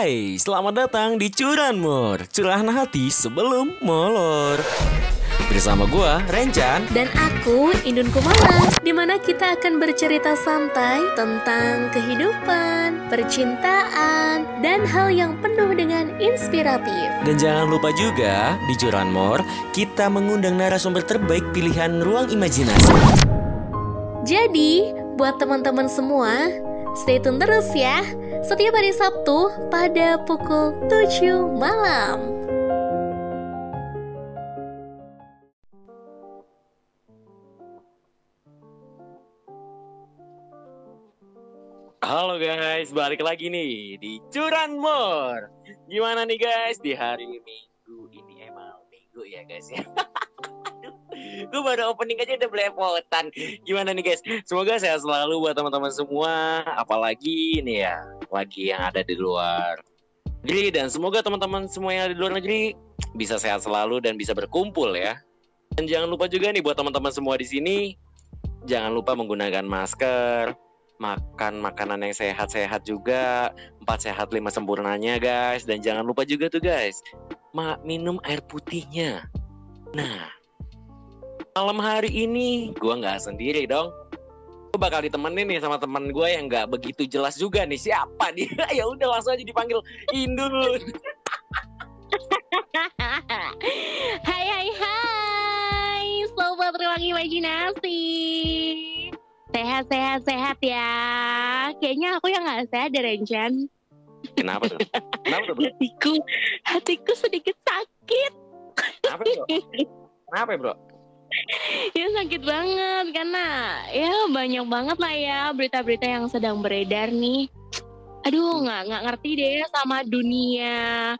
Hai, selamat datang di Curanmor Curahan hati sebelum molor. Bersama gua, Rencan Dan aku, Indun Kumala Di mana kita akan bercerita santai tentang kehidupan, percintaan, dan hal yang penuh dengan inspiratif. Dan jangan lupa juga, di Curanmor Kita mengundang narasumber terbaik pilihan ruang imajinasi. Jadi, buat teman-teman semua, stay tune terus ya setiap hari Sabtu pada pukul 7 malam. Halo guys, balik lagi nih di Curanmor. Gimana nih guys di hari Minggu ini emang Minggu ya guys ya. gue baru opening aja udah belepotan gimana nih guys? Semoga sehat selalu buat teman-teman semua. Apalagi nih ya lagi yang ada di luar negeri. Dan semoga teman-teman semua yang ada di luar negeri bisa sehat selalu dan bisa berkumpul ya. Dan jangan lupa juga nih buat teman-teman semua di sini jangan lupa menggunakan masker makan makanan yang sehat-sehat juga empat sehat lima sempurnanya guys. Dan jangan lupa juga tuh guys minum air putihnya. Nah malam hari ini gue nggak sendiri dong. Gue bakal ditemenin nih sama teman gue yang nggak begitu jelas juga nih. Siapa dia? Ya udah langsung aja dipanggil Indun hai hai hai. Sobat ruang imajinasi. Sehat sehat sehat ya. Kayaknya aku yang nggak sehat deh Rencan kenapa tuh? Kenapa tuh bro? hatiku hatiku sedikit sakit. Kenapa bro? Kenapa bro ya sakit banget karena ya banyak banget lah ya berita-berita yang sedang beredar nih. Aduh nggak nggak ngerti deh sama dunia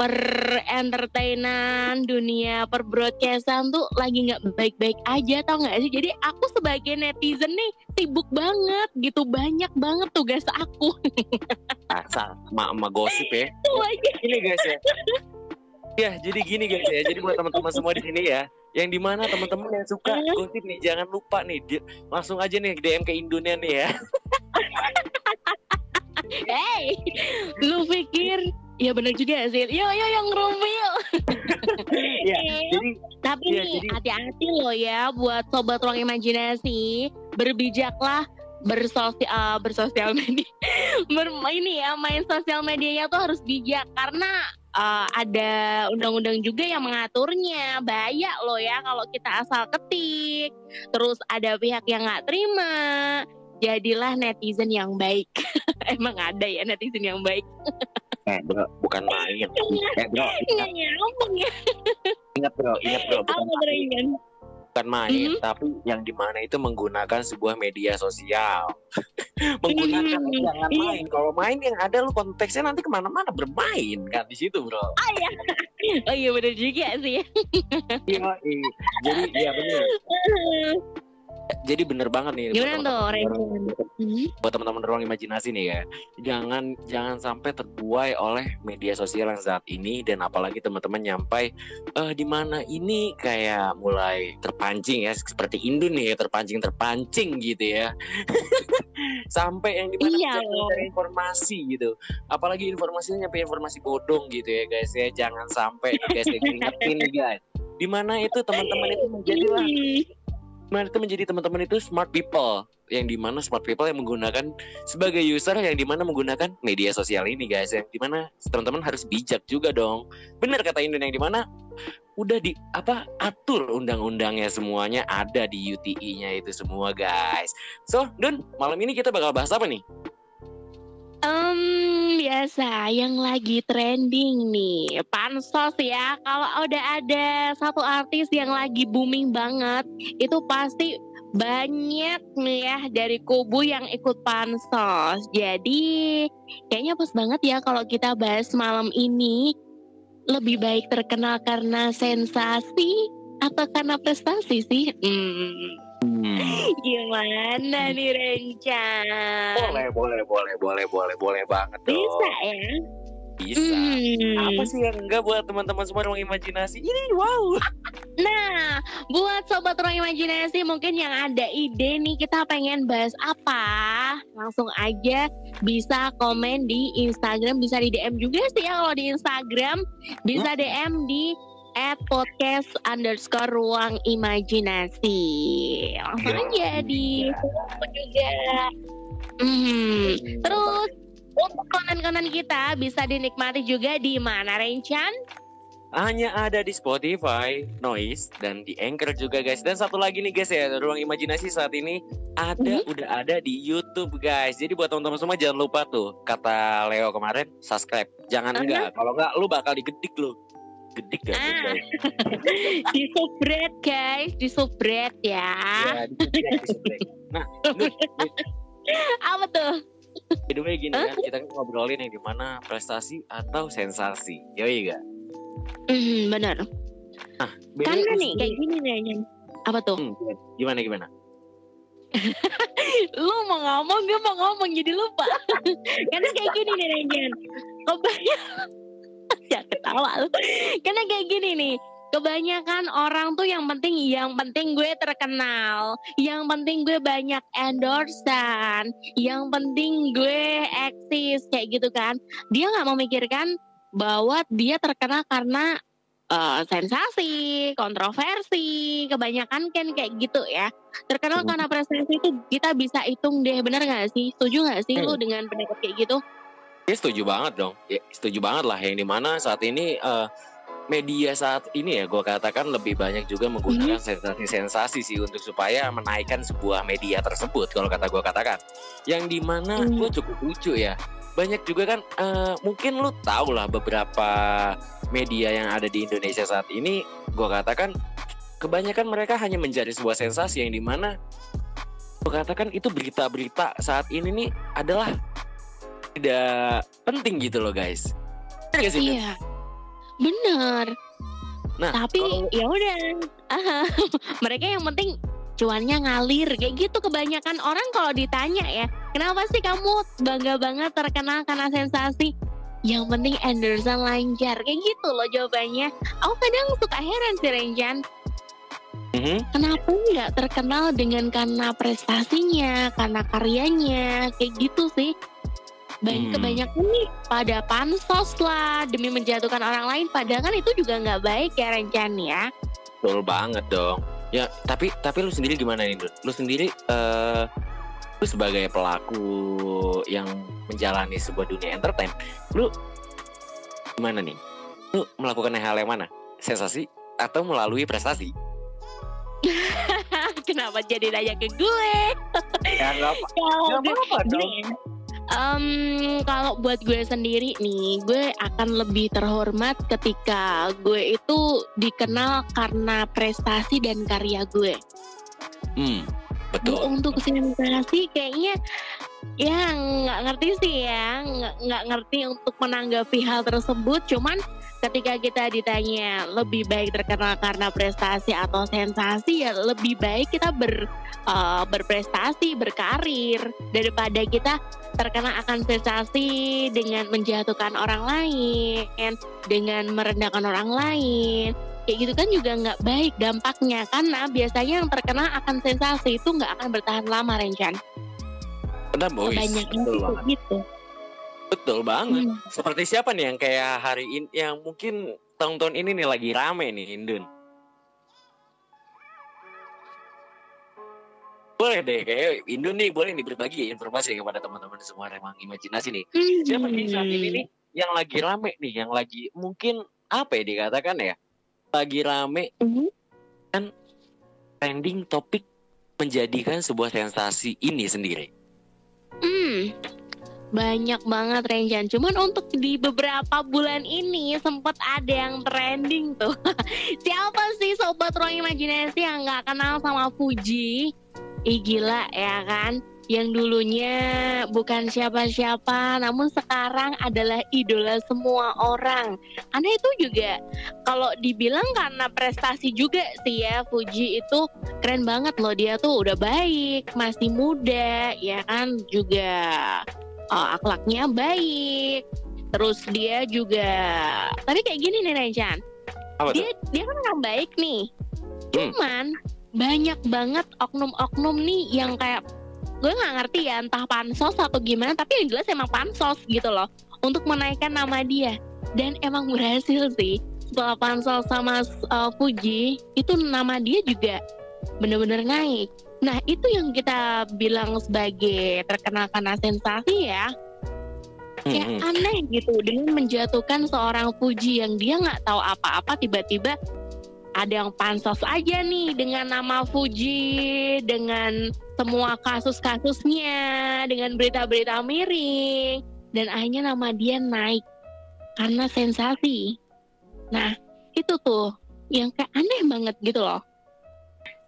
per entertainan, dunia per broadcastan tuh lagi nggak baik-baik aja tau nggak sih? Jadi aku sebagai netizen nih sibuk banget gitu banyak banget tugas aku. Asal mak gosip ya. Ini guys ya. Ya, jadi gini guys ya. Jadi buat teman-teman semua di sini ya, yang di mana teman-teman yang suka gosip nih, jangan lupa nih, di, langsung aja nih DM ke Indonesia nih ya. hey, lu pikir Ya benar juga sih. Yo yo yang ngerumil. ya, jadi tapi ya, nih hati-hati loh ya buat sobat ruang imajinasi, berbijaklah bersosial uh, bersosial media. Bermain ya, main sosial medianya tuh harus bijak karena uh, ada undang-undang juga yang mengaturnya. Bahaya loh ya kalau kita asal ketik. Terus ada pihak yang nggak terima. Jadilah netizen yang baik. Emang ada ya netizen yang baik. eh bro, bukan main. Eh bro, ingat, ya. ingat bro, ingat bro, bukan main. Bukan main, mm-hmm. tapi yang di mana itu menggunakan sebuah media sosial. menggunakan mm-hmm. jangan main. Kalau main yang ada lu konteksnya nanti ke mana-mana bermain kan di situ bro. Oh iya, oh iya benar juga sih. iya, iya. Jadi iya benar. jadi bener banget nih Gimana tuh buat teman-teman ruang imajinasi nih ya. Jangan jangan sampai terbuai oleh media sosial yang saat ini dan apalagi teman-teman nyampai uh, di mana ini kayak mulai terpancing ya seperti Indo nih ya terpancing terpancing gitu ya. Sampai yang di mana iya, mencari informasi gitu. Apalagi informasinya nyampe informasi bodong gitu ya guys ya. Jangan sampai guys ingetin guys. Di mana itu teman-teman itu menjadilah mana itu menjadi teman-teman itu smart people. Yang di mana smart people yang menggunakan sebagai user yang di mana menggunakan media sosial ini guys. Yang di mana teman-teman harus bijak juga dong. Benar kata Indon yang di mana udah di apa atur undang-undangnya semuanya ada di UTI-nya itu semua guys. So Don malam ini kita bakal bahas apa nih Um, biasa yang lagi trending nih pansos ya. Kalau udah ada satu artis yang lagi booming banget itu pasti banyak nih ya dari kubu yang ikut pansos. Jadi kayaknya pas banget ya kalau kita bahas malam ini. Lebih baik terkenal karena sensasi atau karena prestasi sih? Hmm. Hmm. Gimana nih Rencan? Boleh, boleh, boleh, boleh, boleh, boleh banget dong. Bisa ya? Bisa. Hmm. Apa sih yang enggak buat teman-teman semua ruang imajinasi? Ini wow. Nah, buat sobat ruang imajinasi mungkin yang ada ide nih kita pengen bahas apa, langsung aja bisa komen di Instagram, bisa di DM juga sih ya kalau di Instagram, bisa DM di at podcast underscore ruang imajinasi. Langsung aja di juga. Hmm. Terus untuk konten-konten kita bisa dinikmati juga di mana Rencan? hanya ada di Spotify, Noise, dan di Anchor juga guys. Dan satu lagi nih guys ya, ruang imajinasi saat ini ada Mhm. udah ada di YouTube guys. Jadi buat teman-teman semua jangan lupa tuh kata Leo kemarin subscribe. Jangan Karena- enggak, kalau enggak lu bakal digedik lu. Gedik gak Ah. guys? di subred guys, di subred ya. Ya, digedik. Nah, Apa tuh? way gini kan, kita kan ngobrolin yang di mana prestasi atau sensasi. Yoi gak? Hmm, bener. Way, Karena nih kayak gini nih. Apa tuh? Hmm, gimana gimana? Lu mau ngomong, gue mau ngomong jadi lupa. Karena kayak gini nih Renjan. Kebanyakan ya ketawa lu. Karena kayak gini nih. Kebanyakan orang tuh yang penting yang penting gue terkenal, yang penting gue banyak endorsean, yang penting gue eksis kayak gitu kan. Dia nggak memikirkan bahwa dia terkenal karena eh, sensasi, kontroversi, kebanyakan kan kayak gitu ya. Terkenal Hmm. karena prestasi itu kita bisa hitung deh, bener nggak sih? Setuju nggak sih lu dengan pendapat kayak gitu? Ya setuju banget dong. Ya, setuju banget lah yang di mana saat ini eh, media saat ini ya gue katakan lebih banyak juga menggunakan sensasi-sensasi sih untuk supaya menaikkan sebuah media tersebut kalau kata gue katakan. Yang di mana Hmm. gue cukup lucu ya. Banyak juga kan eh, mungkin lu tahu lah beberapa media yang ada di Indonesia saat ini gue katakan kebanyakan mereka hanya mencari sebuah sensasi yang di mana gue katakan itu berita-berita saat ini nih adalah tidak penting gitu loh guys. Bener gak sih? Iya, bener. Nah, Tapi kalau- ya udah, Ah, mereka yang penting cuannya ngalir kayak gitu kebanyakan orang kalau ditanya ya, kenapa sih kamu bangga banget terkenal karena sensasi? Yang penting endorsean lancar kayak gitu loh jawabannya. Aku kadang suka heran sih Renjan, Mhm. kenapa nggak terkenal dengan karena prestasinya, karena karyanya, kayak gitu sih. Banyak Hmm. kebanyakan nih pada pansos lah demi menjatuhkan orang lain, padahal kan itu juga nggak baik ya Rencan ya. Betul banget dong. Ya, tapi tapi lu sendiri gimana nih, Dun? Lu sendiri eh lu sebagai pelaku yang menjalani sebuah dunia entertain, lu gimana nih? Lu melakukan hal yang mana? Sensasi atau melalui prestasi? Kenapa jadi nanya ke gue? Ya gue- apa-apa gini, em, kalau buat gue sendiri nih, gue akan lebih terhormat ketika gue itu dikenal karena prestasi dan karya gue. Hmm, betul. Untuk sensasi kayaknya ya nggak ngerti sih ya, nggak ngerti untuk menanggapi hal tersebut. Cuman ketika kita ditanya lebih baik terkenal karena prestasi atau sensasi ya lebih baik kita ber eh, berprestasi, berkarir daripada kita terkena akan sensasi dengan menjatuhkan orang lain, dengan merendahkan orang lain. Kayak gitu kan juga nggak baik dampaknya karena biasanya yang terkena akan sensasi itu nggak akan bertahan lama Rencan. Benar, boys. Kebanyakan Betul banget. gitu. Betul banget. Hmm. Seperti siapa nih yang kayak hari ini yang mungkin tahun-tahun ini nih lagi rame nih Indun? Boleh deh, kayak Indun nih boleh nih berbagi informasi kepada teman-teman semua remang imajinasi nih. Siapa nih saat ini nih yang lagi rame nih, yang lagi mungkin apa ya dikatakan ya, lagi rame Mhm. trending topik menjadikan sebuah sensasi ini sendiri. Banyak banget Renjan. Cuman untuk di beberapa bulan ini sempat ada yang trending tuh. Siapa sih sobat ruang imajinasi yang nggak kenal sama Fuji? Ih gila ya kan? Yang dulunya bukan siapa-siapa, namun sekarang adalah idola semua orang. Karena itu juga kalau dibilang karena prestasi juga sih ya Fuji itu keren banget loh dia tuh udah baik, masih muda, ya kan juga uh, akhlaknya baik. Terus dia juga tapi kayak gini nih. Apa tuh? Dia dia kan orang baik nih. Hmm. Cuman banyak banget oknum-oknum nih yang kayak gue nggak ngerti ya entah pansos atau gimana tapi yang jelas emang pansos gitu loh untuk menaikkan nama dia dan emang berhasil sih setelah pansos sama uh, Fuji itu nama dia juga bener-bener naik nah itu yang kita bilang sebagai terkenal karena sensasi ya. Kayak Hmm, aneh gitu dengan menjatuhkan seorang Fuji yang dia nggak tahu apa-apa tiba-tiba ada yang pansos aja nih dengan nama Fuji dengan semua kasus-kasusnya dengan berita-berita miring. Dan akhirnya nama dia naik karena sensasi. Nah itu tuh yang kayak aneh banget gitu loh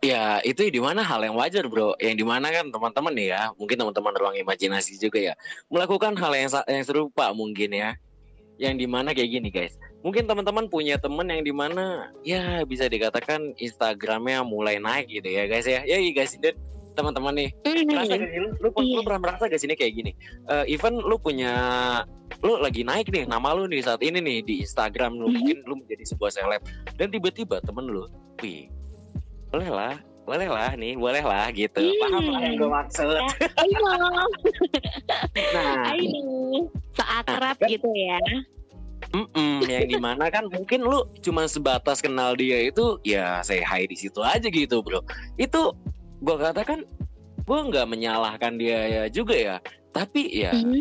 Ya itu di mana hal yang wajar bro. Yang di mana kan teman-teman nih ya Mungkin teman-teman ruang imajinasi juga ya Melakukan hal yang, yang serupa mungkin ya. Yang di mana kayak gini guys. Mungkin teman-teman punya teman yang di mana Ya bisa dikatakan Instagramnya mulai naik gitu ya guys ya. Ya iya guys dan teman-teman nih Merasa gak sih? Lu, lu, lu Iya. pernah merasa gak sih ini kayak gini? Eh, Even lu punya Lu lagi naik nih Nama lu nih saat ini nih Di Instagram lu Mhm. Mungkin lu menjadi sebuah seleb Dan tiba-tiba temen lu Wih boleh lah boleh lah nih boleh lah gitu. Hmm. paham lah yang gue maksud. Ayo. Nah. Ayo. Seakrab Nah, gitu ya. Mm-mm, yang di mana kan mungkin lu cuma sebatas kenal dia itu ya say hi di situ aja gitu bro. Itu gue katakan gue nggak menyalahkan dia ya juga ya. Tapi ya Mhm.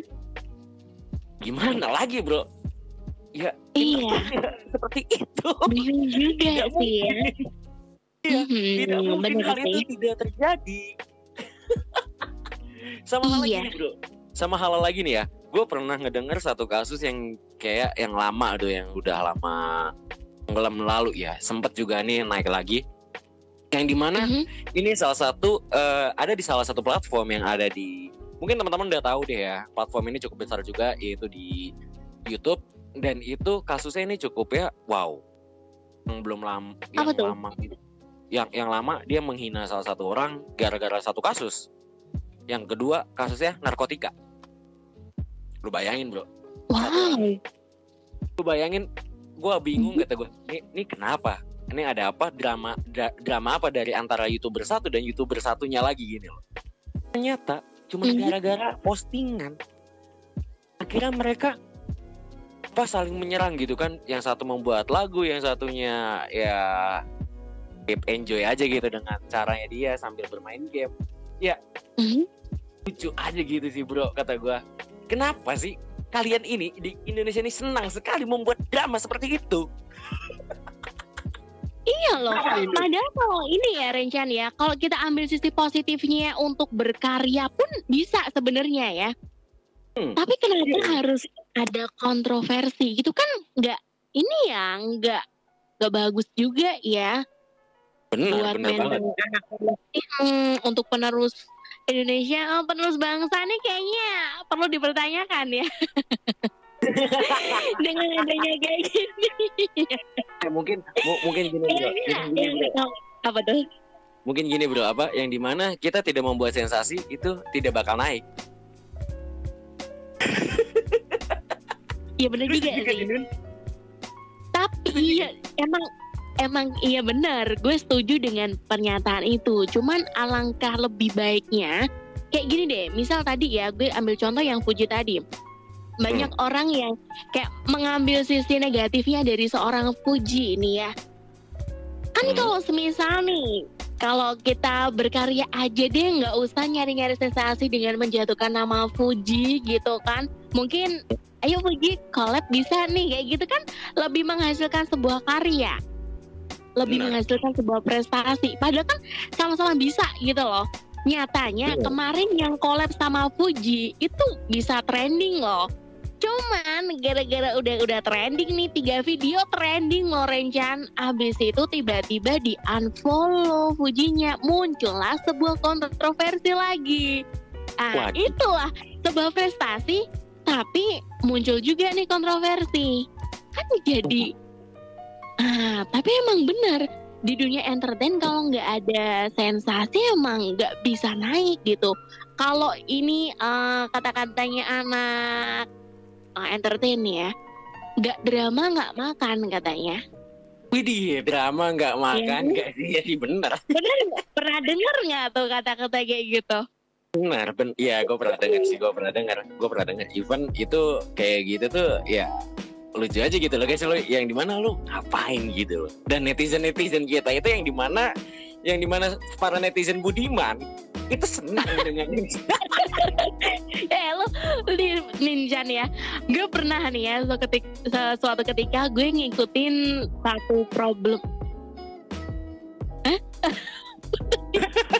gimana lagi bro? Ya iya. seperti itu. Juga sih ya. Iya, Mhm, tidak mungkin bener hal sih itu tidak terjadi. Sama hal Iya. lagi nih bro, sama hal lagi nih ya. Gue pernah ngedenger satu kasus yang kayak yang lama tuh, yang udah lama tenggelam lalu ya. Sempet juga nih naik lagi. Yang di mana Mhm. ini salah satu eh, ada di salah satu platform yang ada di mungkin teman-teman udah tahu deh ya. Platform ini cukup besar juga yaitu di YouTube dan itu kasusnya ini cukup ya wow. Yang belum lama yang Apa tuh? lama yang yang lama dia menghina salah satu orang gara-gara satu kasus. Yang kedua kasusnya narkotika. Lu bayangin bro, wow. Lu bayangin gue bingung kata gue ini, ini kenapa? Ini ada apa? Drama dra- drama apa dari antara youtuber satu dan youtuber satunya lagi gini loh. Ternyata cuma Mhm. gara-gara postingan. Akhirnya mereka apa saling menyerang gitu kan. Yang satu membuat lagu yang satunya ya keep enjoy aja gitu dengan caranya dia sambil bermain game Mhm. lucu aja gitu sih bro kata gua kenapa sih kalian ini di Indonesia ini senang sekali membuat drama seperti itu Iya loh. Padahal kalau ini ya Rencan ya, kalau kita ambil sisi positifnya untuk berkarya pun bisa sebenarnya ya. Hmm. Tapi kenapa Iya. harus ada kontroversi gitu kan? Nggak ini ya, nggak nggak bagus juga ya benar buat benar banget Hmm, untuk penerus Indonesia, oh, penerus bangsa nih kayaknya perlu dipertanyakan ya dengan adanya kayak gini. Ya, mungkin mu- mungkin gini bro Kayaknya mungkin gini, yang bro. apa tuh? mungkin gini bro apa yang di mana kita tidak membuat sensasi itu tidak bakal naik Iya bener juga sih. Tapi iya emang emang iya benar. Gue setuju dengan pernyataan itu. Cuman alangkah lebih baiknya kayak gini deh. Misal tadi ya gue ambil contoh yang Fuji tadi. Banyak orang yang kayak mengambil sisi negatifnya dari seorang Fuji ini ya. Kan Hmm. kalau semisal nih kalau kita berkarya aja deh nggak usah nyari-nyari sensasi dengan menjatuhkan nama Fuji gitu kan. Mungkin ayo Fuji collab bisa nih kayak gitu kan lebih menghasilkan sebuah karya lebih Benar. menghasilkan sebuah prestasi. Padahal kan sama-sama bisa gitu loh. Nyatanya Benar. kemarin yang collab sama Fuji itu bisa trending loh. Cuman gara-gara udah udah trending nih tiga video trending loh Rencan abis itu tiba-tiba di unfollow Fujinya muncullah sebuah kontroversi lagi. Ah itulah sebuah prestasi tapi muncul juga nih kontroversi. Kan jadi ah tapi emang benar di dunia entertain kalau nggak ada sensasi emang nggak bisa naik gitu kalau ini eh, kata-katanya anak uh, entertain ya. Gak drama nggak makan katanya. Widih, drama nggak makan, Iya. nggak sih? Ya sih bener. Bener nggak? Pernah denger nggak tuh kata-kata kayak gitu? Benar, ben ya gue pernah dengar sih, gue pernah dengar, gue pernah dengar. Even itu kayak gitu tuh, ya lucu aja gitu loh guys, lo yang di mana lu ngapain gitu loh. Dan netizen netizen kita itu yang di mana, yang di mana para netizen budiman itu senang dengan eh lo li- ninjan ya. Gue pernah nih ya suatu ketika, suatu ketika gue ngikutin satu problem.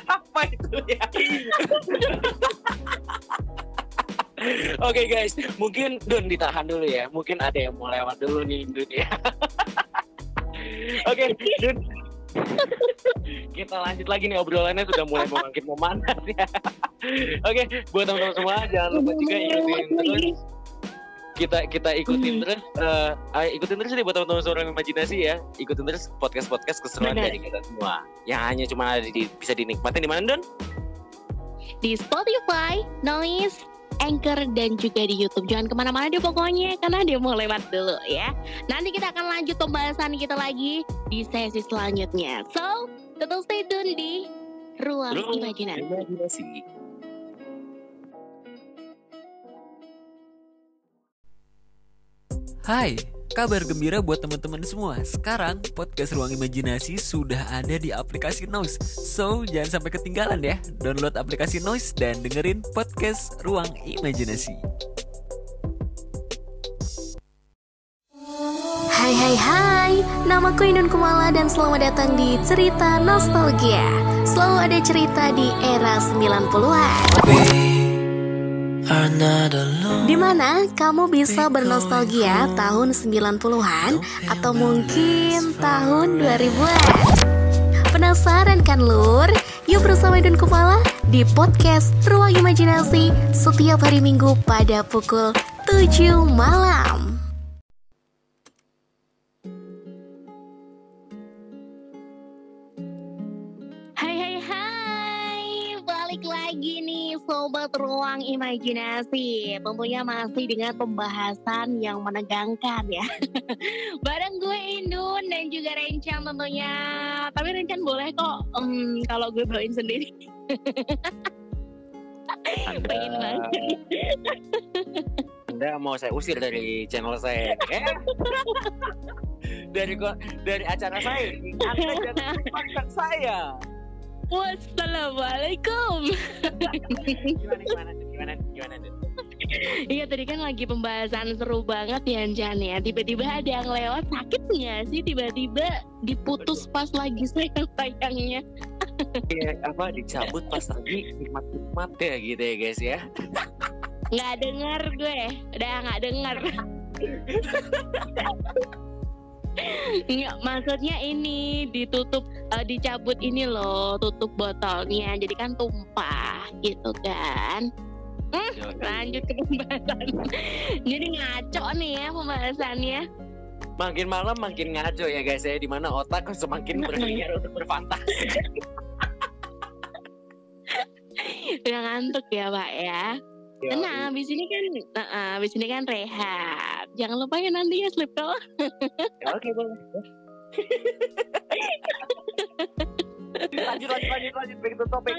Apa itu ya? Oke guys, mungkin Dun ditahan dulu ya. Mungkin ada yang mau lewat dulu nih Dun ya. Oke, Dun. Kita lanjut lagi nih obrolannya sudah mulai memakin memanas ya. Oke, buat teman-teman semua jangan lupa juga ikutin terus kita kita ikutin Hmm. terus eh, ayo ikutin terus nih buat teman-teman suara imajinasi ya. Ikutin terus podcast-podcast keseruan Benar. dari kita semua. Yang hanya cuma ada di bisa dinikmatin di mana Dun? di Spotify, Noise, Anchor dan juga di YouTube. Jangan ke mana-mana deh pokoknya karena dia mau lewat dulu ya. Nanti kita akan lanjut pembahasan kita lagi di sesi selanjutnya. So, tetap stay tune di Ruang Ruang Imajinasi. Imajinasi. Hai, kabar gembira buat teman-teman semua. Sekarang podcast Ruang Imajinasi sudah ada di aplikasi Noise. So, jangan sampai ketinggalan ya. Download aplikasi Noise dan dengerin podcast Ruang Imajinasi. Hai hai hai, namaku Indun Kumala dan selamat datang di Cerita Nostalgia Selalu ada cerita di era 90-an Di mana kamu bisa bernostalgia tahun 90-an atau mungkin tahun 2000-an Penasaran kan lur? Yuk bersama Indun Kumala di podcast Ruang Imajinasi setiap hari Minggu pada pukul 7 malam lagi nih Sobat Ruang Imajinasi. Tentunya masih dengan pembahasan yang menegangkan ya. Bareng gue Indun dan juga Rencan tentunya. Tapi Rencan boleh kok em, kalau gue bawain sendiri. Pengen banget. Anda mau saya usir dari channel saya? Ya? dari dari acara saya? Anda jangan saya Wassalamualaikum. Gimana gimana gimana gimana? Iya tadi kan lagi pembahasan seru banget ya Jan ya. Tiba-tiba ada yang lewat sakit nggak sih? Tiba-tiba diputus pas lagi sayang-sayangnya Iya, apa dicabut pas lagi nikmat nikmat ya gitu ya guys ya. Nggak denger gue. Udah nggak denger Nggak, maksudnya ini ditutup eh, dicabut ini loh tutup botolnya. Jadi kan tumpah gitu kan. Lanjut ke pembahasan. Jadi ngaco nih ya pembahasannya. Makin malam makin ngaco ya guys ya di mana otak semakin berliar untuk berfantasi. Udah ngantuk ya pak ya? Iya, Tenang, abis ini kan, uh, abis ini kan rehat. Jangan lupa ya nanti ya sleep call. Ya, oke boleh lanjut lanjut lanjut lanjut back to topic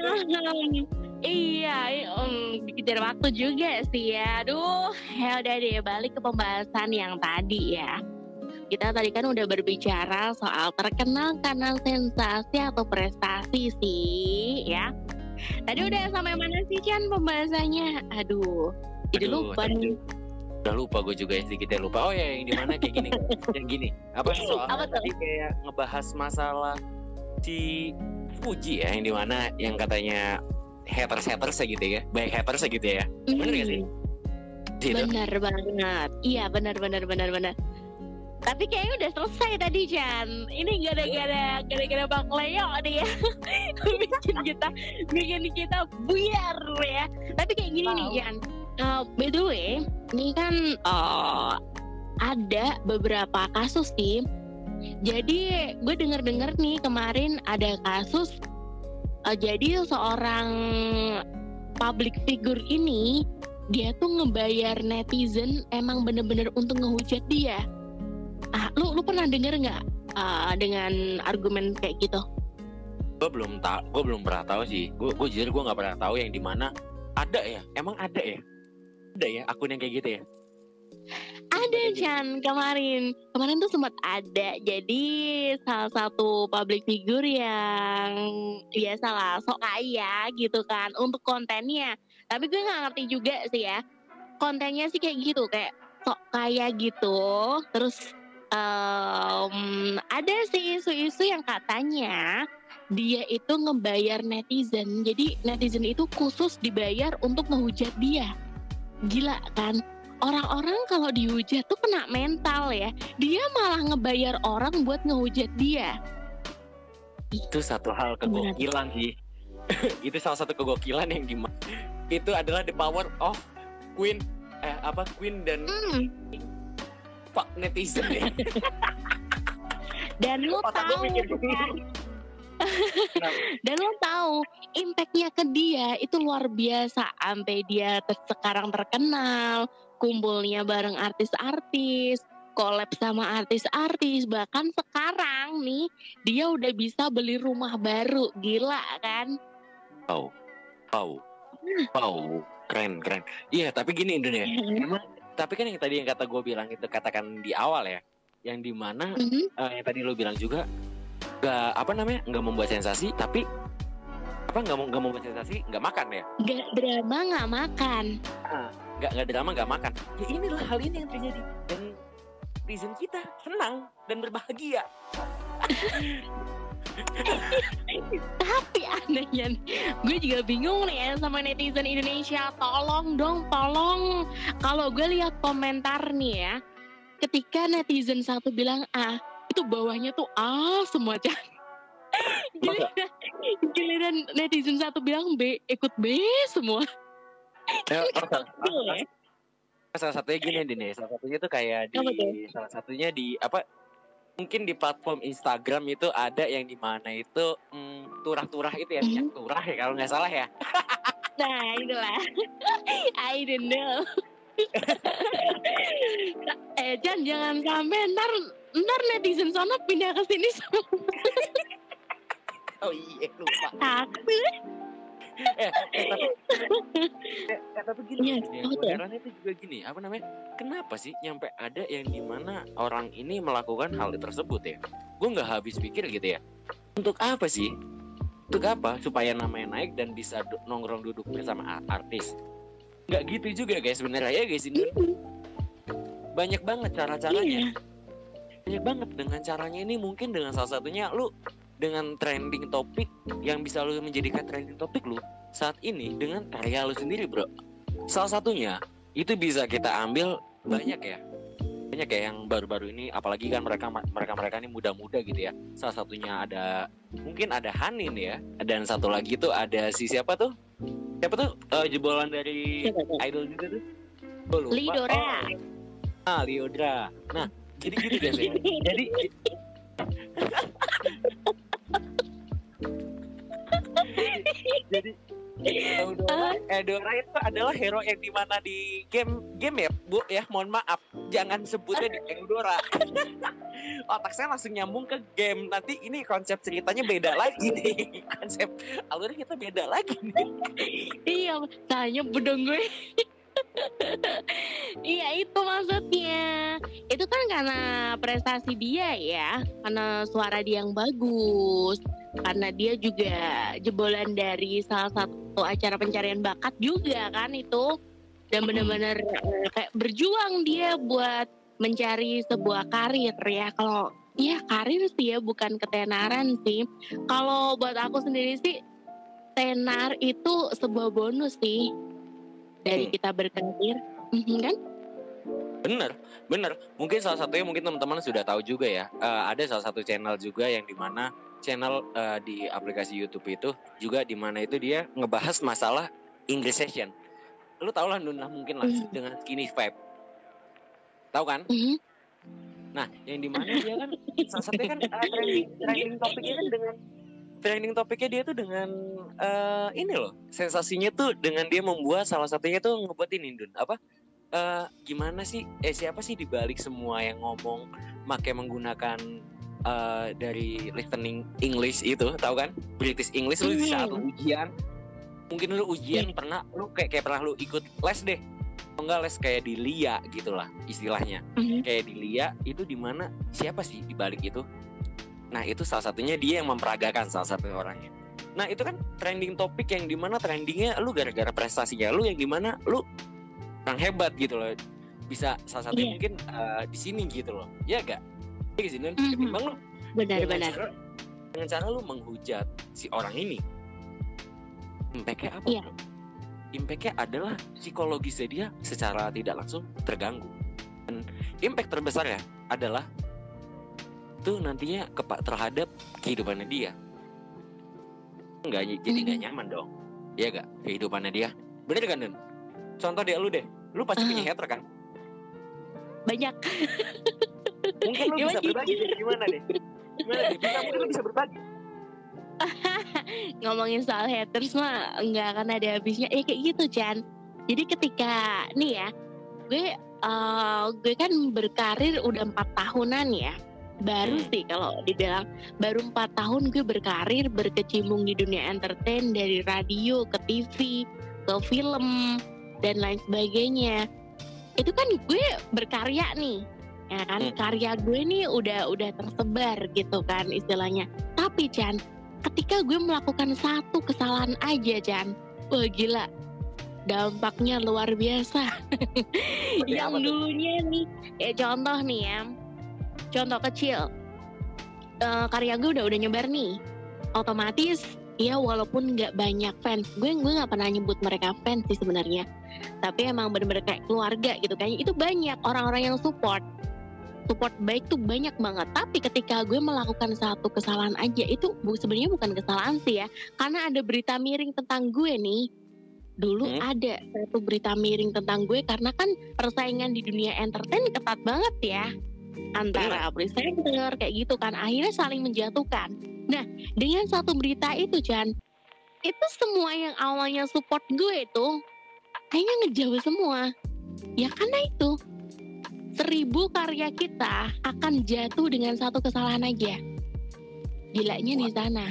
iya, um, dikejar waktu juga sih ya. Aduh, ya udah deh balik ke pembahasan yang tadi ya. Kita tadi kan udah berbicara soal terkenal karena sensasi atau prestasi sih, ya. Tadi udah sampai mana sih Chan pembahasannya? Aduh, jadi lupa nih. Udah lupa gue juga ya sedikit ya lupa oh ya yang di mana kayak gini yang gini apa soal Apa tadi kayak ngebahas masalah si Fuji ya yang di mana yang katanya haters haters gitu ya banyak haters gitu ya bener gak sih? Gitu. Bener banget. Iya bener bener bener bener. Tapi kayaknya udah selesai tadi Chan. Ini gara-gara gara-gara Bang Leo nih ya. bikin kita bikin kita buyar ya. Tapi kayak gini nih Tahu. Chan. Uh, by the way, ini kan uh, ada beberapa kasus sih. Jadi gue denger-denger nih kemarin ada kasus. uh, jadi seorang public figure ini dia tuh ngebayar netizen emang bener-bener untuk ngehujat dia. Ah, lu lu pernah denger nggak uh, dengan argumen kayak gitu? gue belum tahu gue belum pernah tahu sih gue gue jujur gue nggak pernah tahu yang di mana ada ya emang ada ya ada ya akun yang kayak gitu ya? Ada gitu. Chan kemarin. Kemarin tuh sempat ada. Jadi salah satu public figure yang biasalah sok kaya gitu kan untuk kontennya. Tapi gue nggak ngerti juga sih ya. Kontennya sih kayak gitu kayak sok kaya gitu. Terus em, ada sih isu-isu yang katanya dia itu ngebayar netizen. Jadi netizen itu khusus dibayar untuk ngehujat dia gila kan orang-orang kalau dihujat tuh kena mental ya. Dia malah ngebayar orang buat ngehujat dia. itu satu hal kegokilan sih itu salah satu kegokilan yang di itu adalah the power of queen eh apa queen dan Hmm. fuck netizen ya Dan lo Otak gue tahu, gitu. kan? Kenapa? dan lo tahu impactnya ke dia itu luar biasa. Sampai dia ter- sekarang terkenal, kumpulnya bareng artis-artis, collab sama artis-artis. Bahkan sekarang nih dia udah bisa beli rumah baru, gila kan? Wow, wow, wow, keren, keren. Iya, tapi gini Indonesia. Emang, tapi kan yang tadi yang kata gue bilang itu katakan di awal ya, yang di mana Mhm. eh, yang tadi lo bilang juga nggak apa namanya nggak membuat sensasi, tapi apa nggak mau nggak membuat sensasi nggak makan ya? Gak drama nggak makan. Nggak nggak drama nggak makan. Ya inilah hal ini yang terjadi dan netizen kita senang dan berbahagia. Tapi anehnya gue juga bingung nih ya sama netizen Indonesia. Tolong dong, tolong. Kalau gue lihat komentar nih ya, ketika netizen satu bilang A, itu bawahnya tuh A semua. Giliran, giliran netizen satu bilang B, ikut B semua. Ya, oh, salah, ya. salah satunya gini Dini, salah satunya tuh kayak di salah satunya di apa mungkin di platform Instagram itu ada yang di mana itu mm, turah-turah itu ya Mhm. minyak turah ya kalau nggak salah ya Nah, itulah. I don't know. eh, Jan, jangan sampai ntar, ntar netizen sana pindah ke sini semua. Oh iya lupa. Takut. eh, eh, tapi eh, eh, tapi gini Iya, gini, apa gue itu juga gini apa namanya? Kenapa sih nyampe ada yang di mana orang ini melakukan hal tersebut ya? Gue nggak habis pikir gitu ya. Untuk apa sih? Untuk apa supaya namanya naik dan bisa du- nongkrong duduk bersama a- artis? Nggak gitu juga guys sebenarnya ya guys ini banyak banget cara-caranya. Iya. banyak banget dengan caranya ini mungkin dengan salah satunya lu dengan trending topik yang bisa lu menjadikan trending topik lu saat ini dengan karya lu sendiri bro. Salah satunya itu bisa kita ambil banyak ya. Banyak ya yang baru-baru ini apalagi kan mereka mereka mereka ini muda-muda gitu ya. Salah satunya ada mungkin ada Hanin ya. Dan satu lagi tuh ada si siapa tuh? Siapa tuh? Eh, jebolan dari idol juga tuh. Lupa. Lidora. Oh, ah Liodra nah jadi gitu ya jadi jadi Eudora, Eudora itu adalah hero yang di mana di game game ya? Bu ya? Mohon maaf. Jangan sebutnya di Eudora otak saya langsung nyambung ke game. Nanti ini konsep ceritanya beda lagi nih. Konsep alurnya kita beda lagi nih. Iya, tanya bedong gue. iya itu maksudnya. Itu kan karena prestasi dia ya, karena suara dia yang bagus, karena dia juga jebolan dari salah satu acara pencarian bakat juga kan itu, dan benar-benar eh, kayak berjuang dia buat mencari sebuah karir ya. Kalau ya karir sih ya, bukan ketenaran sih. Kalau buat aku sendiri sih tenar itu sebuah bonus sih dari Hmm. kita berkarir, Mhm, kan? bener bener mungkin salah satunya mungkin teman-teman sudah tahu juga ya Eh, ada salah satu channel juga yang di mana channel eh, di aplikasi YouTube itu juga di mana itu dia ngebahas masalah English session lu tau lah Nuna mungkin lah Hmm. dengan skinny vibe tahu kan Mhm. Nah, yang di mana dia kan salah satunya kan uh, trending trending topiknya kan dengan trending topiknya dia tuh dengan eh, ini loh sensasinya tuh dengan dia membuat salah satunya tuh ngebuat ini Dun apa eh, gimana sih eh siapa sih dibalik semua yang ngomong make menggunakan eh, dari listening English itu tahu kan? British English lu di saat lu ujian mungkin lu ujian pernah lu kayak kayak pernah lu ikut les deh. Enggak les kayak di LIA gitulah istilahnya. Mhm. kayak di LIA itu di mana siapa sih di balik itu? Nah itu salah satunya dia yang memperagakan salah satu orangnya. Nah itu kan trending topik yang di mana trendingnya lu gara-gara prestasinya lu yang di mana lu orang hebat gitu loh. Bisa salah satunya Iya. mungkin eh, di sini gitu loh. Ya gak Iya Nun? Mhm. ketimbang lu Benar-benar. dengan cara, dengan cara lu menghujat si orang ini impactnya apa Iya. bro? impactnya adalah psikologisnya dia secara tidak langsung terganggu dan impact terbesar ya adalah itu nantinya kepak terhadap kehidupannya dia nggak ny- jadi nggak nyaman dong ya gak kehidupannya dia bener kan Nun? contoh deh lu deh lu pasti punya Ah. hater kan Banyak. mungkin lu Gimana bisa berbagi jujur? deh, gimana deh? Gimana deh? Bisa mungkin lu bisa berbagi. Ngomongin soal haters mah nggak akan ada habisnya. Ya kayak gitu Chan. Jadi ketika nih ya gue eh, gue kan berkarir udah empat tahunan ya. Baru Hmm. sih kalau dibilang baru empat tahun gue berkarir berkecimpung di dunia entertain dari radio ke TV ke film dan lain sebagainya. Itu kan gue berkarya nih ya kan? Hmm. karya gue nih udah udah tersebar gitu kan istilahnya. Tapi Chan ketika gue melakukan satu kesalahan aja Chan wah gila. Dampaknya luar biasa. Yang dulunya nih ya contoh nih ya. Contoh kecil. Eh, karya gue udah udah nyebar nih. Otomatis ya walaupun nggak banyak fans gue gue nggak pernah nyebut mereka fans sih sebenarnya. Tapi emang bener-bener kayak keluarga gitu kayaknya itu banyak orang-orang yang support support baik tuh banyak banget. Tapi ketika gue melakukan satu kesalahan aja itu bu- sebenarnya bukan kesalahan sih ya. Karena ada berita miring tentang gue nih. Dulu Hmm. ada satu berita miring tentang gue karena kan persaingan di dunia entertain ketat banget ya. Antara presenter kayak gitu kan akhirnya saling menjatuhkan. Nah dengan satu berita itu Chan itu semua yang awalnya support gue itu akhirnya ngejauh semua. Ya karena itu seribu karya kita akan jatuh dengan satu kesalahan aja. Gilanya di sana.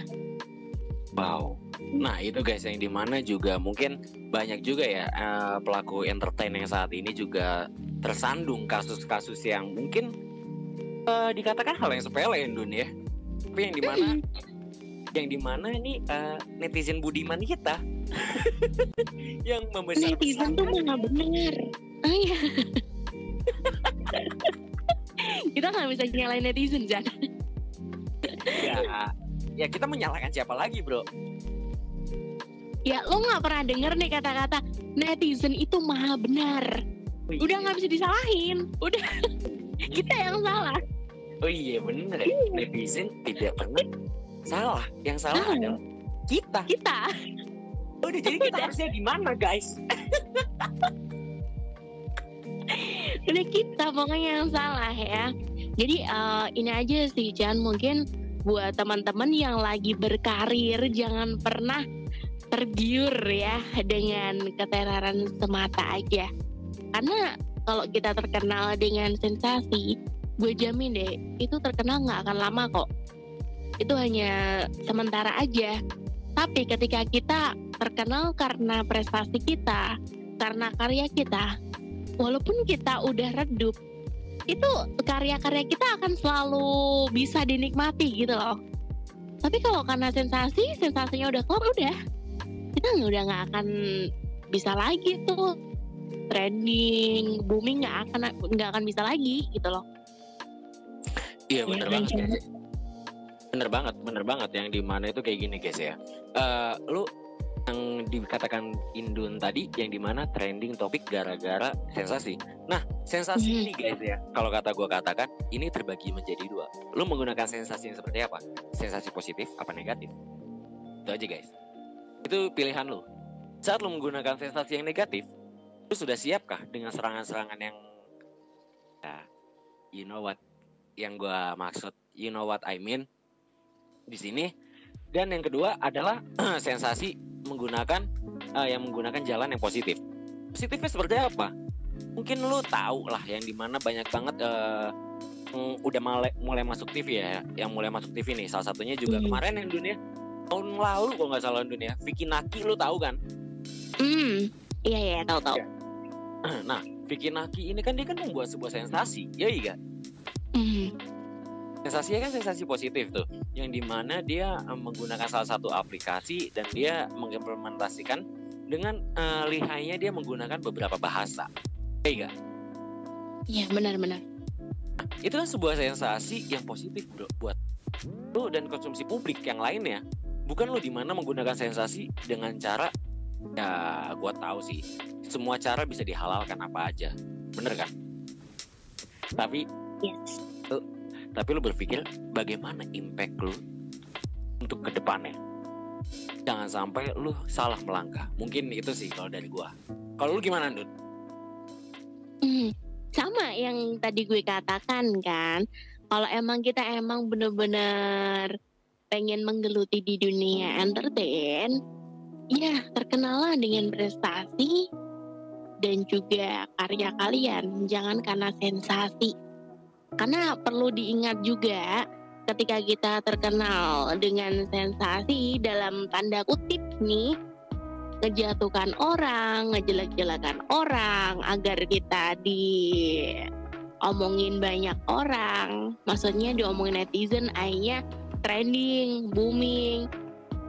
Wow. Nah itu guys yang di mana juga mungkin banyak juga ya eh, pelaku entertain yang saat ini juga tersandung kasus-kasus yang mungkin eh, dikatakan hal yang sepele ya Dun ya. Tapi yang di mana yang di mana ini eh, netizen budiman kita yang membesar netizen tuh mana bener ah iya kita nggak bisa nyalain netizen Jan ya, ya kita menyalahkan siapa lagi bro? ya lo nggak pernah denger nih kata-kata netizen itu maha benar udah nggak bisa disalahin udah kita yang salah Oh iya bener ya. Netizen tidak pernah salah. Yang salah Salah. adalah kita. kita Udah jadi kita Udah. harusnya gimana guys? udah kita pokoknya yang salah ya. Jadi eh, ini aja sih Jan mungkin buat teman-teman yang lagi berkarir jangan pernah tergiur ya dengan ketenaran semata aja. Karena kalau kita terkenal dengan sensasi gue jamin deh itu terkenal nggak akan lama kok. Itu hanya sementara aja. Tapi ketika kita terkenal karena prestasi kita karena karya kita walaupun kita udah redup itu karya-karya kita akan selalu bisa dinikmati gitu loh tapi kalau karena sensasi sensasinya udah keluar udah kita nggak udah nggak akan bisa lagi tuh trending booming nggak akan nggak akan bisa lagi gitu loh Iya bener Ya, banget guys. Bener banget, bener banget yang di mana itu kayak gini guys ya. Eh lu yang dikatakan Indun tadi yang di mana trending topik gara-gara sensasi. Nah sensasi Mhm. ini guys ya, kalau kata gua katakan ini terbagi menjadi dua. Lu menggunakan sensasi yang seperti apa? Sensasi positif apa negatif? Itu aja guys. Itu pilihan lu. Saat lu menggunakan sensasi yang negatif, lu sudah siapkah dengan serangan-serangan yang ya, you know what yang gua maksud, you know what I mean? Di sini Dan yang kedua adalah sensasi menggunakan eh, yang menggunakan jalan yang positif. Positifnya seperti apa? Mungkin lu tahu lah yang di mana banyak banget eh, yang udah mulai, mulai masuk TV ya, yang mulai masuk TV nih. Salah satunya juga Hmm. kemarin yang dunia tahun lalu kalau nggak salah dunia. Vicky Naki lu tahu kan? Hmm, iya iya tahu tahu. Nah, Vicky Naki ini kan dia kan membuat sebuah sensasi, ya iya. Hmm, Sensasinya kan sensasi positif tuh, yang di mana dia eh, menggunakan salah satu aplikasi dan dia mengimplementasikan dengan eh, lihainya dia menggunakan beberapa bahasa, ya iya. iya benar-benar. Itu kan sebuah sensasi yang positif bro buat lu dan konsumsi publik yang lainnya. Bukan lu di mana menggunakan sensasi dengan cara ya gua tahu sih semua cara bisa dihalalkan apa aja, bener kan? Tapi Yes. Tapi lu berpikir bagaimana impact lu untuk ke depannya jangan sampai lu salah melangkah mungkin itu sih kalau dari gua kalau lu gimana Dut? Hmm, sama yang tadi gue katakan kan. Kalau emang kita emang bener-bener pengen menggeluti di dunia entertain, ya terkenalah dengan prestasi dan juga karya kalian. Jangan karena sensasi. Karena perlu diingat juga ketika kita terkenal dengan sensasi dalam tanda kutip nih, ngejatuhkan orang, ngejelek-jelekan orang agar kita diomongin banyak orang. Maksudnya diomongin netizen akhirnya trending, booming.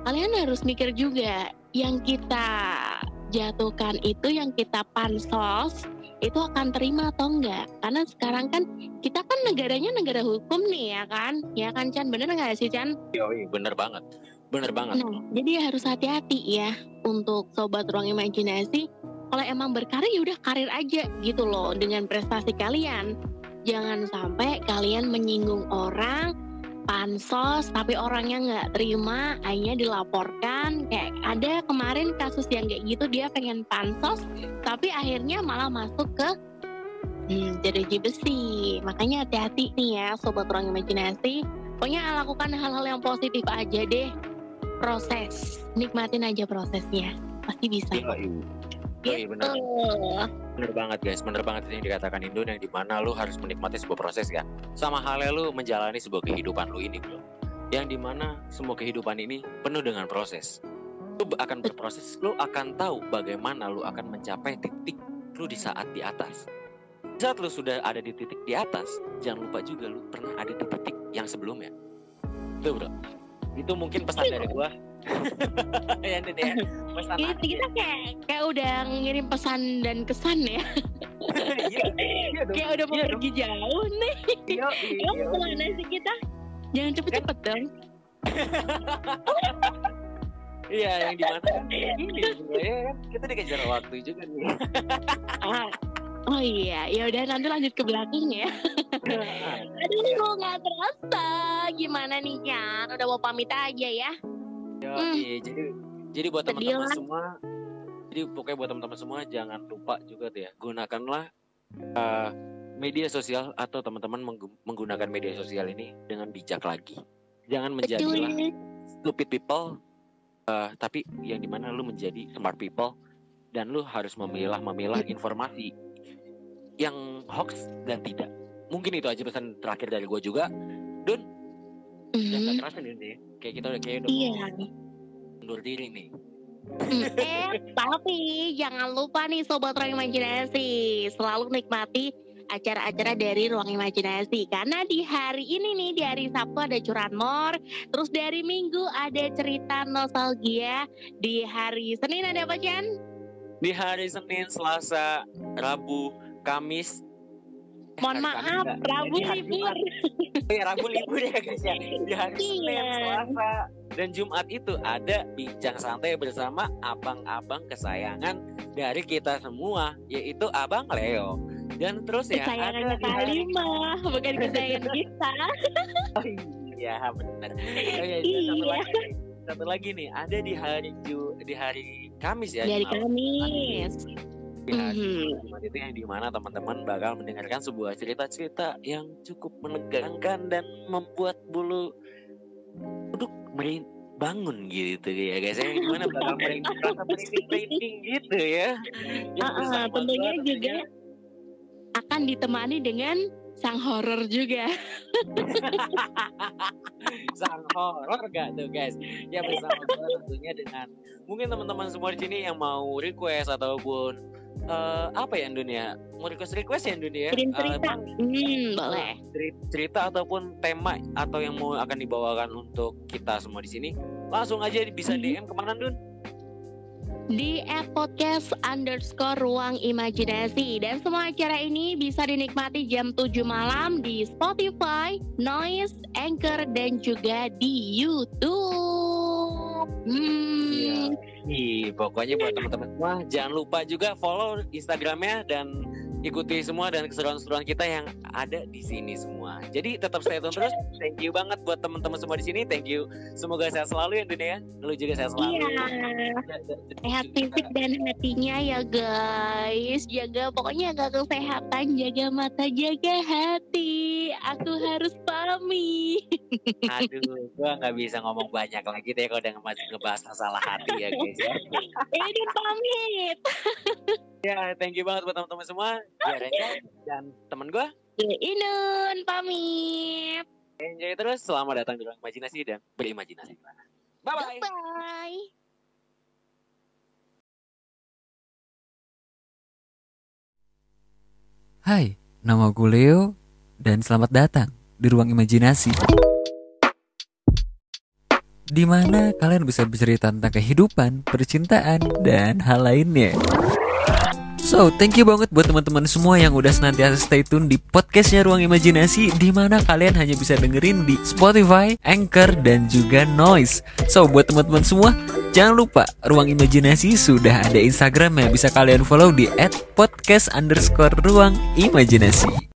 Kalian harus mikir juga yang kita jatuhkan itu yang kita pansos itu akan terima atau enggak? Karena sekarang kan kita kan negaranya negara hukum nih ya kan? Ya kan Chan? Bener nggak sih Chan? Yoi, bener banget. Bener banget. Nah, jadi harus hati-hati ya untuk sobat ruang imajinasi. Kalau emang berkarir ya udah karir aja gitu loh dengan prestasi kalian. Jangan sampai kalian menyinggung orang pansos tapi orangnya nggak terima akhirnya dilaporkan. Kayak ada kemarin kasus yang kayak gitu dia pengen pansos tapi akhirnya malah masuk ke hmm, jeruji besi. Makanya hati-hati nih ya sobat ruang imajinasi. Pokoknya lakukan hal-hal yang positif aja deh. Proses nikmatin aja prosesnya. Pasti bisa Yoi. Yoi, bener. Tuh. bener banget guys. Bener banget yang dikatakan Indon yang di mana lu harus menikmati sebuah proses kan? Sama halnya lu menjalani sebuah kehidupan lu ini bro. Yang di mana semua kehidupan ini penuh dengan proses. Lu akan berproses lu akan tahu bagaimana lu akan mencapai titik lu di saat di atas. Saat lu sudah ada di titik di atas jangan lupa juga lu pernah ada di titik yang sebelumnya. Itu bro? Itu mungkin pesan dari gua ya ya pesan akhir. kita kayak kayak udah ngirim pesan dan kesan ya. Iya iya dong. Kayak udah mau iya dong. pergi jauh nih. Iya emang iya. ke mana sih kita? Jangan cepet-cepet dong. Iya, yang di mana kan ini sebenarnya kan? Kita dikejar waktu juga nih. Ah, oh iya ya udah nanti lanjut ke belakang ya. Aduh nggak terasa. Gimana nih Jan udah mau pamit aja ya Yoi, jadi jadi buat teman-teman semua, jadi pokoknya buat teman-teman semua jangan lupa juga tuh ya gunakanlah eh, media sosial atau teman-teman menggu- menggunakan media sosial ini dengan bijak lagi. Jangan menjadilah stupid people, eh, tapi yang di mana lu menjadi smart people dan lu harus memilah-memilah informasi yang hoax dan tidak. Mungkin itu aja pesan terakhir dari gue juga. Dun, dan gak Mhm. kerasa nih, nih. kayak kita udah kayak udah iya mau mundur diri nih. Eh tapi jangan lupa nih sobat ruang imajinasi selalu nikmati acara-acara dari ruang imajinasi karena di hari ini nih di hari Sabtu ada curanmor terus dari Minggu ada cerita nostalgia di hari Senin ada apa Jan? Di hari Senin, Selasa, Rabu, Kamis. Mohon hari Kamis maaf nggak? Rabu hari libur Jumat. Iya, Rabu libur ya guys ya. Di hari Senin, Iya. Selasa, dan Jumat itu ada bincang santai bersama abang-abang kesayangan dari kita semua, yaitu Abang Leo. Dan terus ya kesayangannya ada hari Kalimah bukan kesayangan kita Oh iya benar. Oh iya, dan satu Iya. lagi, satu lagi nih ada di hari Ju di hari Kamis ya. di malam. Kamis Di Mhm. Jumat itu yang di mana teman-teman bakal mendengarkan sebuah cerita-cerita yang cukup menegangkan dan membuat bulu kuduk merin bangun gitu ya guys ya gimana bakal merinding merinding gitu ya Yang bersama tentunya juga akan ditemani dengan sang horor juga. sang horor gak tuh guys ya bersama gue tentunya dengan mungkin teman-teman semua di sini yang mau request ataupun eh, apa ya dunia mau request request ya dunia Kirim cerita. Hmm, boleh. cerita ataupun tema atau yang mau akan dibawakan untuk kita semua di sini langsung aja bisa. DM ke mana Dun? di app podcast underscore ruang imajinasi dan semua acara ini bisa dinikmati jam 7 malam di Spotify, Noise, Anchor dan juga di YouTube. Hmm, Ih, pokoknya buat teman-teman semua jangan lupa juga follow Instagramnya dan ikuti semua dan keseruan-keseruan kita yang ada di sini semua. Jadi tetap stay tune terus. Thank you banget buat teman-teman semua di sini. Thank you. Semoga sehat selalu ya dunia. Lu juga sehat selalu. Iya, sehat fisik dan hatinya ya guys. Jaga pokoknya jaga kesehatan, jaga mata, jaga hati. Aku harus pamit. Aduh, gua nggak bisa ngomong banyak lagi deh kalau udah ngebahas, ngebahas masalah hati ya guys. ya. Ini pamit. Ya, thank you banget buat teman-teman semua. Ya, Renja dan temen gua. Inun pamit. Enjoy terus. Selamat datang di ruang imajinasi dan berimajinasi. Bye bye. Bye. Hai, nama gue Leo dan selamat datang di ruang imajinasi. Di mana kalian bisa bercerita tentang kehidupan, percintaan, dan hal lainnya. So, thank you banget buat teman-teman semua yang udah senantiasa stay tune di podcastnya Ruang Imajinasi di mana kalian hanya bisa dengerin di Spotify, Anchor, dan juga Noise. So, buat teman-teman semua, jangan lupa Ruang Imajinasi sudah ada Instagram yang bisa kalian follow di @podcast underscore ruang imajinasi.